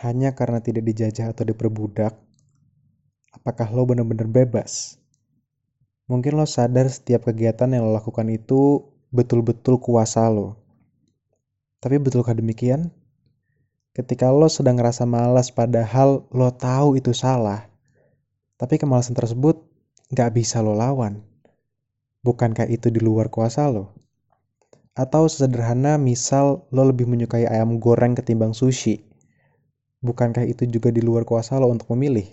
hanya karena tidak dijajah atau diperbudak, apakah lo benar-benar bebas? Mungkin lo sadar setiap kegiatan yang lo lakukan itu betul-betul kuasa lo. Tapi betulkah demikian? Ketika lo sedang ngerasa malas padahal lo tahu itu salah, tapi kemalasan tersebut gak bisa lo lawan. Bukankah itu di luar kuasa lo? Atau sesederhana misal lo lebih menyukai ayam goreng ketimbang sushi Bukankah itu juga di luar kuasa lo untuk memilih?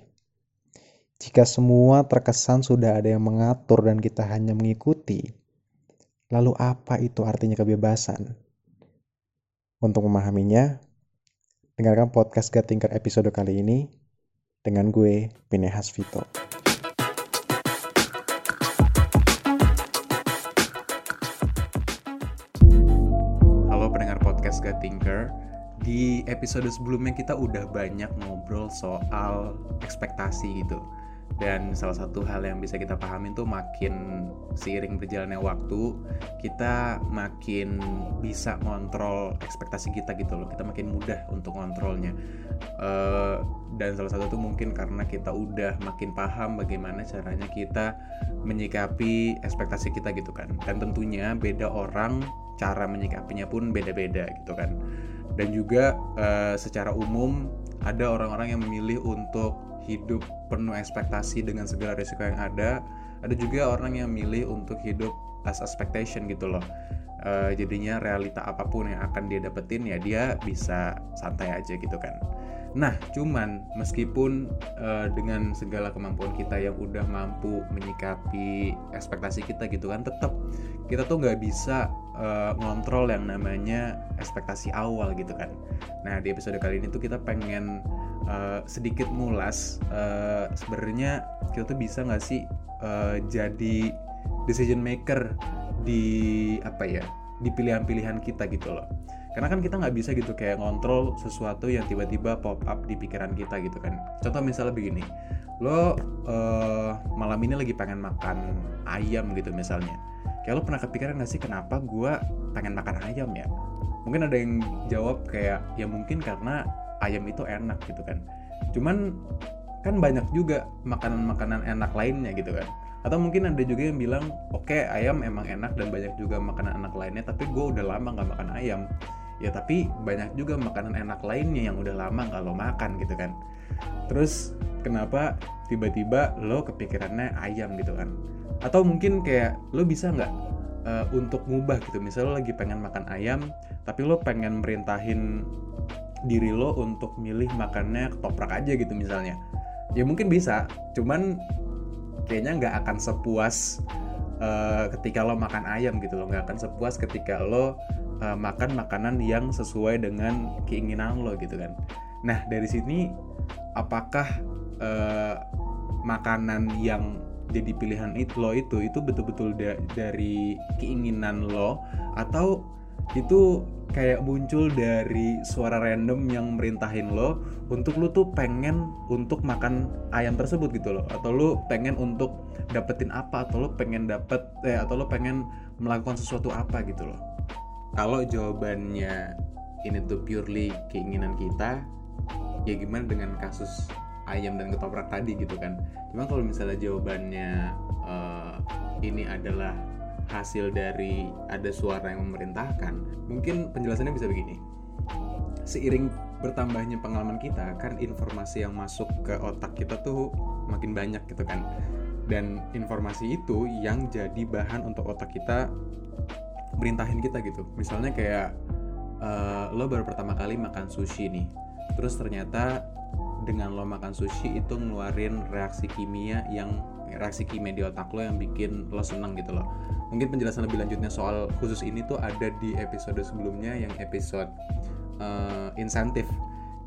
Jika semua terkesan sudah ada yang mengatur dan kita hanya mengikuti, lalu apa itu artinya kebebasan? Untuk memahaminya, dengarkan podcast Gatingker episode kali ini dengan gue, Pinehas Vito. Halo pendengar podcast Gatinker di episode sebelumnya kita udah banyak ngobrol soal ekspektasi gitu. Dan salah satu hal yang bisa kita pahamin tuh makin seiring berjalannya waktu kita makin bisa ngontrol ekspektasi kita gitu loh. Kita makin mudah untuk ngontrolnya. Uh, dan salah satu tuh mungkin karena kita udah makin paham bagaimana caranya kita menyikapi ekspektasi kita gitu kan. Dan tentunya beda orang cara menyikapinya pun beda-beda gitu kan dan juga uh, secara umum ada orang-orang yang memilih untuk hidup penuh ekspektasi dengan segala risiko yang ada. Ada juga orang yang memilih untuk hidup as expectation gitu loh. Uh, jadinya realita apa pun yang akan dia dapetin ya dia bisa santai aja gitu kan Nah, cuman meskipun uh, dengan segala kemampuan kita yang udah mampu menyikapi ekspektasi kita gitu kan, tetap kita tuh nggak bisa uh, ngontrol yang namanya ekspektasi awal gitu kan. Nah, di episode kali ini tuh kita pengen uh, sedikit mulas uh, sebenarnya kita tuh bisa nggak sih uh, jadi decision maker di apa ya di pilihan-pilihan kita gitu loh karena kan kita nggak bisa gitu kayak ngontrol sesuatu yang tiba-tiba pop up di pikiran kita gitu kan. Contoh misalnya begini lo uh, malam ini lagi pengen makan ayam gitu misalnya. Kayak lo pernah kepikiran nggak sih kenapa gue pengen makan ayam ya? Mungkin ada yang jawab kayak ya mungkin karena ayam itu enak gitu kan. Cuman kan banyak juga makanan-makanan enak lainnya gitu kan. Atau mungkin ada juga yang bilang oke okay, ayam emang enak dan banyak juga makanan enak lainnya tapi gue udah lama nggak makan ayam ya tapi banyak juga makanan enak lainnya yang udah lama nggak lo makan gitu kan. Terus kenapa tiba-tiba lo kepikirannya ayam gitu kan? Atau mungkin kayak lo bisa nggak uh, untuk ngubah gitu? Misalnya lo lagi pengen makan ayam tapi lo pengen merintahin diri lo untuk milih makannya ketoprak aja gitu misalnya. Ya mungkin bisa cuman kayaknya nggak akan sepuas uh, ketika lo makan ayam gitu lo. Nggak akan sepuas ketika lo uh, makan makanan yang sesuai dengan keinginan lo gitu kan. Nah dari sini apakah uh, makanan yang jadi pilihan itu lo itu itu betul-betul da dari keinginan lo? Atau itu kayak muncul dari suara random yang merintahin lo untuk lo tuh pengen untuk makan ayam tersebut gitu loh? Atau lo pengen untuk dapetin apa? Atau lo pengen dapet eh atau lo pengen melakukan sesuatu apa gitu loh kalau jawabannya ini tuh purely keinginan kita ya gimana dengan kasus ayam dan ketoprak tadi gitu kan. Cuma kalau misalnya jawabannya uh, ini adalah hasil dari ada suara yang memerintahkan mungkin penjelasannya bisa begini. Seiring bertambahnya pengalaman kita kan informasi yang masuk ke otak kita tuh makin banyak gitu kan. Dan informasi itu yang jadi bahan untuk otak kita merintahin kita gitu. Misalnya kayak uh, lo baru pertama kali makan sushi nih terus ternyata dengan lo makan sushi itu ngeluarin reaksi kimia yang reaksi kimia di otak lo yang bikin lo seneng gitu loh. Mungkin penjelasan lebih lanjutnya soal khusus ini tuh ada di episode sebelumnya yang episode uh, insentif.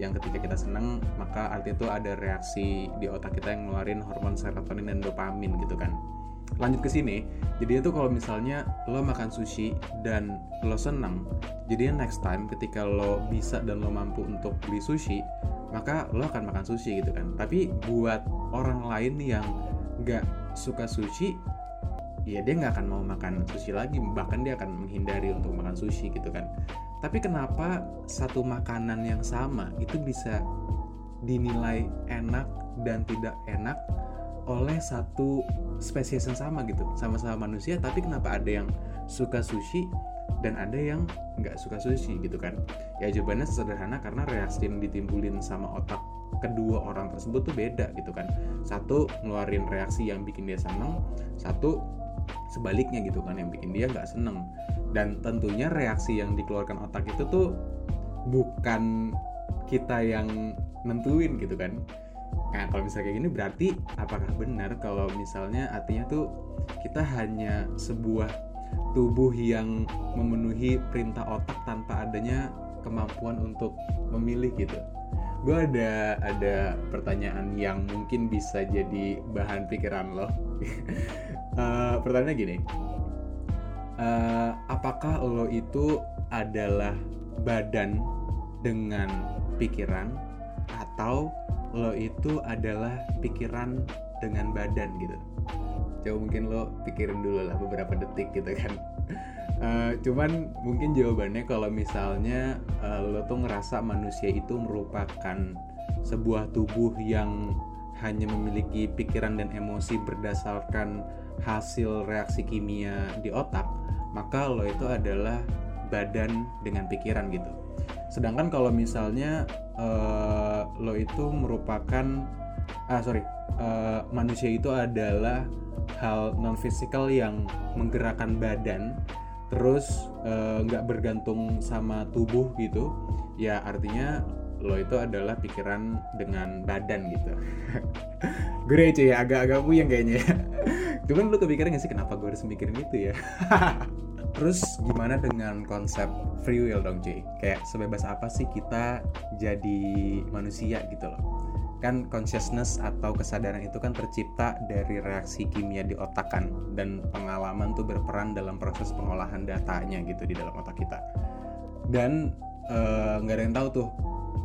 Yang ketika kita seneng maka artinya itu ada reaksi di otak kita yang ngeluarin hormon serotonin dan dopamin gitu kan lanjut ke sini. Jadi itu kalau misalnya lo makan sushi dan lo senang jadi next time ketika lo bisa dan lo mampu untuk beli sushi maka lo akan makan sushi gitu kan. Tapi buat orang lain yang nggak suka sushi ya dia nggak akan mau makan sushi lagi. Bahkan dia akan menghindari untuk makan sushi gitu kan. Tapi kenapa satu makanan yang sama itu bisa dinilai enak dan tidak enak oleh satu spesies yang sama gitu sama-sama manusia tapi kenapa ada yang suka sushi dan ada yang nggak suka sushi gitu kan? Ya jawabannya sederhana karena reaksi yang ditimbulin sama otak kedua orang tersebut tuh beda gitu kan. Satu ngeluarin reaksi yang bikin dia seneng. Satu sebaliknya gitu kan yang bikin dia nggak seneng. Dan tentunya reaksi yang dikeluarkan otak itu tuh bukan kita yang nentuin gitu kan Nah, kalau misalnya kayak gini berarti apakah benar kalau misalnya artinya tuh kita hanya sebuah tubuh yang memenuhi perintah otak tanpa adanya kemampuan untuk memilih gitu. Gue ada ada pertanyaan yang mungkin bisa jadi bahan pikiran lo. uh, pertanyaannya gini, uh, apakah lo itu adalah badan dengan pikiran atau lo itu adalah pikiran dengan badan gitu. Coba mungkin lo pikirin dulu lah beberapa detik gitu kan. Uh, cuman mungkin jawabannya kalau misalnya uh, lo tuh ngerasa manusia itu merupakan sebuah tubuh yang hanya memiliki pikiran dan emosi berdasarkan hasil reaksi kimia di otak maka lo itu adalah badan dengan pikiran gitu sedangkan kalau misalnya uh, lo itu merupakan ah sorry uh, manusia itu adalah hal non fisikal yang menggerakkan badan terus nggak uh, bergantung sama tubuh gitu ya artinya lo itu adalah pikiran dengan badan gitu. Gue ya agak-agak puyeng kayaknya ya. Cuman lo kepikiran gak sih kenapa gue harus mikirin itu ya Terus gimana dengan konsep free will dong cuy? Kayak sebebas apa sih kita jadi manusia gitu loh? Kan consciousness atau kesadaran itu kan tercipta dari reaksi kimia di otak kan dan pengalaman tuh berperan dalam proses pengolahan datanya gitu di dalam otak kita. Dan eh, nggak ada yang tahu tuh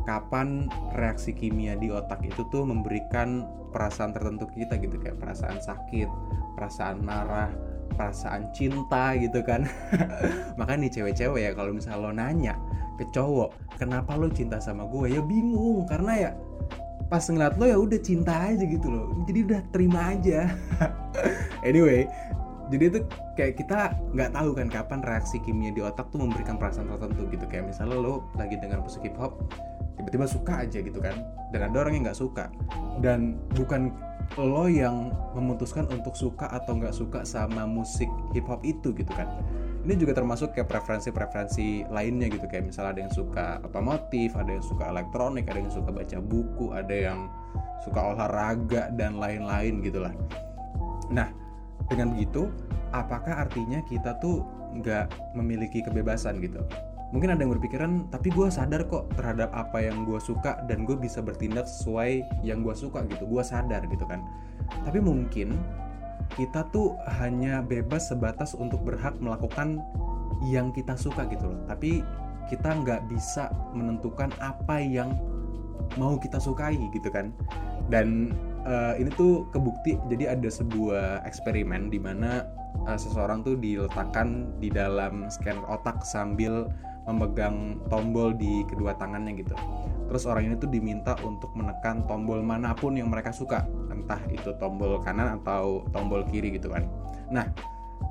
kapan reaksi kimia di otak itu tuh memberikan perasaan tertentu kita gitu kayak perasaan sakit, perasaan marah, perasaan cinta gitu kan. Makanya nih cewek-cewek ya kalau misalnya lo nanya ke cowok kenapa lo cinta sama gue? Ya bingung karena ya pas ngeliat lo ya udah cinta aja gitu loh. Jadi udah terima aja. Anyway jadi itu kayak kita nggak tahu kan kapan reaksi kimia di otak tuh memberikan perasaan tertentu gitu. Kayak misalnya lo lagi dengar musik hip hop tiba-tiba suka aja gitu kan. Dan ada orang yang nggak suka. Dan bukan lo yang memutuskan untuk suka atau nggak suka sama musik hip hop itu gitu kan. Ini juga termasuk kayak preferensi-preferensi lainnya gitu kayak misalnya ada yang suka otomotif ada yang suka elektronik ada yang suka baca buku ada yang suka olahraga dan lain-lain gitulah. Nah dengan begitu apakah artinya kita tuh nggak memiliki kebebasan gitu mungkin ada yang berpikiran tapi gue sadar kok terhadap apa yang gue suka dan gue bisa bertindak sesuai yang gue suka gitu. Gue sadar gitu kan. Tapi mungkin kita tuh hanya bebas sebatas untuk berhak melakukan yang kita suka gitu loh. Tapi kita nggak bisa menentukan apa yang mau kita sukai gitu kan. Dan uh, ini tuh kebukti. Jadi ada sebuah eksperimen di mana uh, seseorang tuh diletakkan di dalam scan otak sambil memegang tombol di kedua tangannya gitu. Terus orang ini tuh diminta untuk menekan tombol mana pun yang mereka suka, entah itu tombol kanan atau tombol kiri gitu kan. Nah,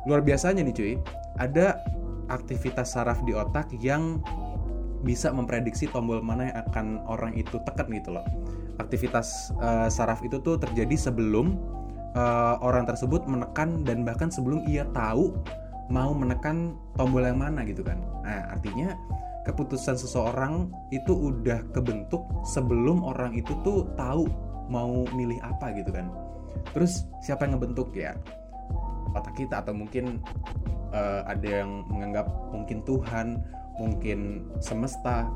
luar biasanya nih cuy, ada aktivitas saraf di otak yang bisa memprediksi tombol mana yang akan orang itu tekan gitu loh. Aktivitas uh, saraf itu tuh terjadi sebelum uh, orang tersebut menekan dan bahkan sebelum ia tahu mau menekan tombol yang mana gitu kan. Nah artinya keputusan seseorang itu udah kebentuk sebelum orang itu tuh tahu mau milih apa gitu kan. Terus siapa yang ngebentuk ya? Otak kita atau mungkin uh, ada yang menganggap mungkin Tuhan mungkin semesta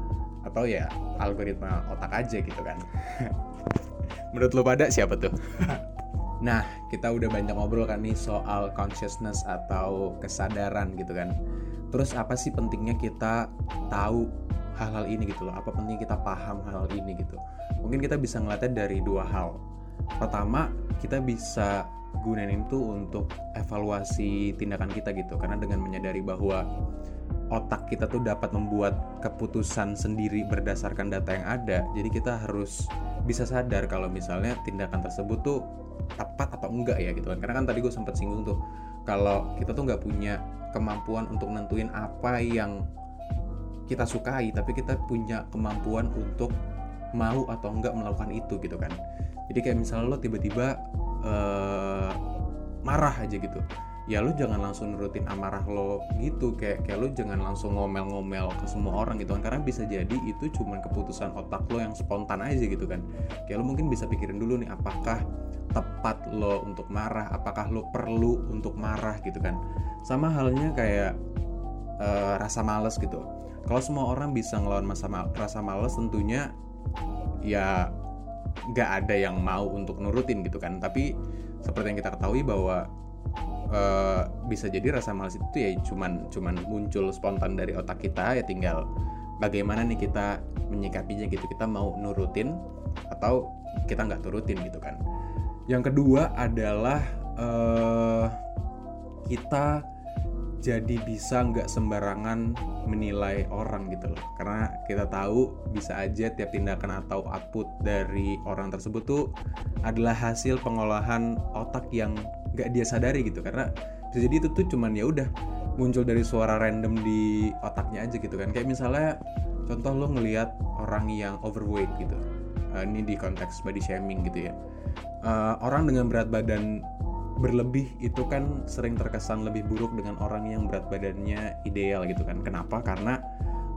atau ya algoritma otak aja gitu kan. Menurut lo pada siapa tuh Nah, kita udah banyak ngobrol kan nih soal consciousness atau kesadaran gitu kan. Terus apa sih pentingnya kita tahu hal-hal ini gitu loh? Apa pentingnya kita paham hal, -hal ini gitu? Mungkin kita bisa ngeliatnya dari dua hal. Pertama, kita bisa gunain itu untuk evaluasi tindakan kita gitu. Karena dengan menyadari bahwa otak kita tuh dapat membuat keputusan sendiri berdasarkan data yang ada. Jadi kita harus bisa sadar kalau misalnya tindakan tersebut tuh tepat atau enggak ya gitu kan. Karena kan tadi gue sempat singgung tuh kalau kita tuh nggak punya kemampuan untuk nentuin apa yang kita sukai tapi kita punya kemampuan untuk mau atau enggak melakukan itu gitu kan. Jadi kayak misalnya lo tiba-tiba uh, marah aja gitu ya lu jangan langsung nurutin amarah lo gitu kayak kayak lu jangan langsung ngomel-ngomel ke semua orang gitu kan karena bisa jadi itu cuma keputusan otak lo yang spontan aja gitu kan. Kayak lo mungkin bisa pikirin dulu nih apakah tepat lo untuk marah apakah lo perlu untuk marah gitu kan. Sama halnya kayak uh, rasa males gitu. Kalau semua orang bisa ngelawan masa mal rasa males tentunya ya nggak ada yang mau untuk nurutin gitu kan. Tapi seperti yang kita ketahui bahwa uh, bisa jadi rasa malas itu ya cuman cuman muncul spontan dari otak kita ya tinggal bagaimana nih kita menyikapinya gitu kita mau nurutin atau kita nggak turutin gitu kan. Yang kedua adalah uh, kita jadi bisa nggak sembarangan menilai orang gitu loh. Karena kita tahu bisa aja tiap tindakan atau output dari orang tersebut tuh adalah hasil pengolahan otak yang nggak dia sadari gitu karena bisa jadi itu tuh cuman ya udah muncul dari suara random di otaknya aja gitu kan. Kayak misalnya contoh lo ngelihat orang yang overweight gitu. Uh, ini di konteks body shaming gitu ya. Uh, orang dengan berat badan berlebih itu kan sering terkesan lebih buruk dengan orang yang berat badannya ideal gitu kan. Kenapa? Karena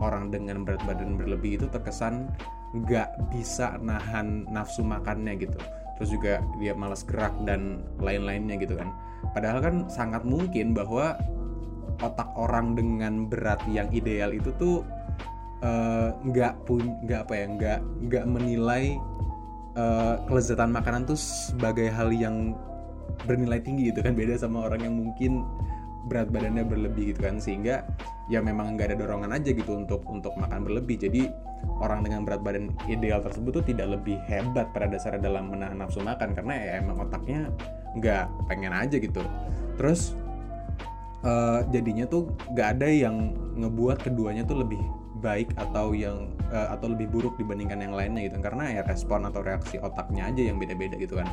orang dengan berat badan berlebih itu terkesan nggak bisa nahan nafsu makannya gitu terus juga dia malas gerak dan lain-lainnya gitu kan. Padahal kan sangat mungkin bahwa otak orang dengan berat yang ideal itu tuh eh, nggak uh, pun nggak apa ya nggak nggak menilai uh, kelezatan makanan tuh sebagai hal yang bernilai tinggi gitu kan. Beda sama orang yang mungkin berat badannya berlebih gitu kan sehingga ya memang nggak ada dorongan aja gitu untuk untuk makan berlebih. Jadi orang dengan berat badan ideal tersebut tuh tidak lebih hebat pada dasarnya dalam menahan nafsu makan karena ya emang otaknya nggak pengen aja gitu. Terus uh, jadinya tuh nggak ada yang ngebuat keduanya tuh lebih baik atau yang uh, atau lebih buruk dibandingkan yang lainnya gitu. Karena ya respon atau reaksi otaknya aja yang beda-beda gitu kan.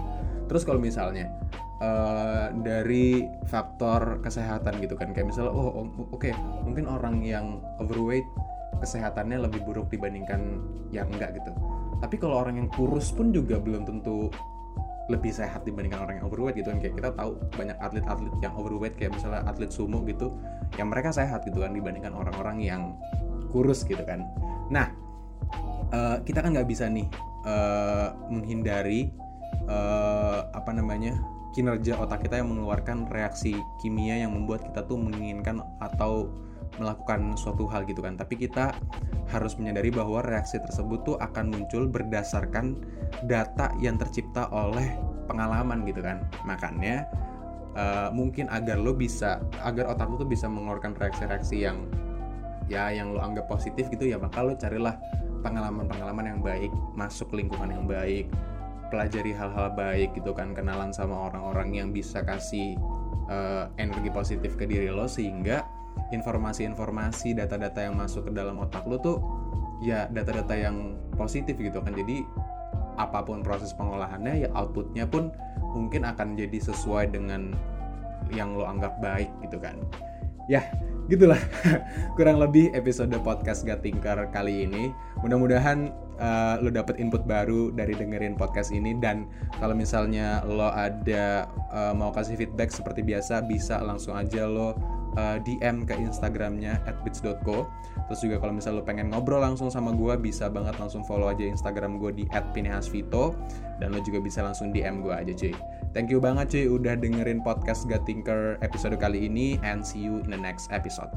Terus kalau misalnya uh, dari faktor kesehatan gitu kan. Kayak misalnya oh oke okay, mungkin orang yang overweight kesehatannya lebih buruk dibandingkan yang enggak gitu. Tapi kalau orang yang kurus pun juga belum tentu lebih sehat dibandingkan orang yang overweight gitu kan. Kayak kita tahu banyak atlet-atlet yang overweight kayak misalnya atlet sumo gitu yang mereka sehat gitu kan dibandingkan orang-orang yang kurus gitu kan. Nah uh, kita kan nggak bisa nih uh, menghindari uh, apa namanya kinerja otak kita yang mengeluarkan reaksi kimia yang membuat kita tuh menginginkan atau melakukan suatu hal gitu kan. Tapi kita harus menyadari bahwa reaksi tersebut tuh akan muncul berdasarkan data yang tercipta oleh pengalaman gitu kan. Makanya uh, mungkin agar lo bisa agar otak lo tuh bisa mengeluarkan reaksi-reaksi yang ya yang lo anggap positif gitu ya maka lo carilah pengalaman-pengalaman yang baik masuk lingkungan yang baik pelajari hal-hal baik gitu kan kenalan sama orang-orang yang bisa kasih uh, energi positif ke diri lo sehingga informasi-informasi data-data yang masuk ke dalam otak lo tuh ya data-data yang positif gitu kan. Jadi apa pun proses pengolahannya ya outputnya pun mungkin akan jadi sesuai dengan yang lo anggap baik gitu kan ya gitulah. Kurang lebih episode podcast Gatingkar kali ini. Mudah-mudahan uh, lo dapet input baru dari dengerin podcast ini. Dan kalau misalnya lo ada uh, mau kasih feedback seperti biasa bisa langsung aja lo uh, DM ke Instagramnya @bits.co. Terus juga kalau misalnya lo pengen ngobrol langsung sama gue, bisa banget langsung follow aja Instagram gue di @pinehasvito dan lo juga bisa langsung DM gue aja cuy. Thank you banget cuy udah dengerin podcast Gatinker episode kali ini and see you in the next episode.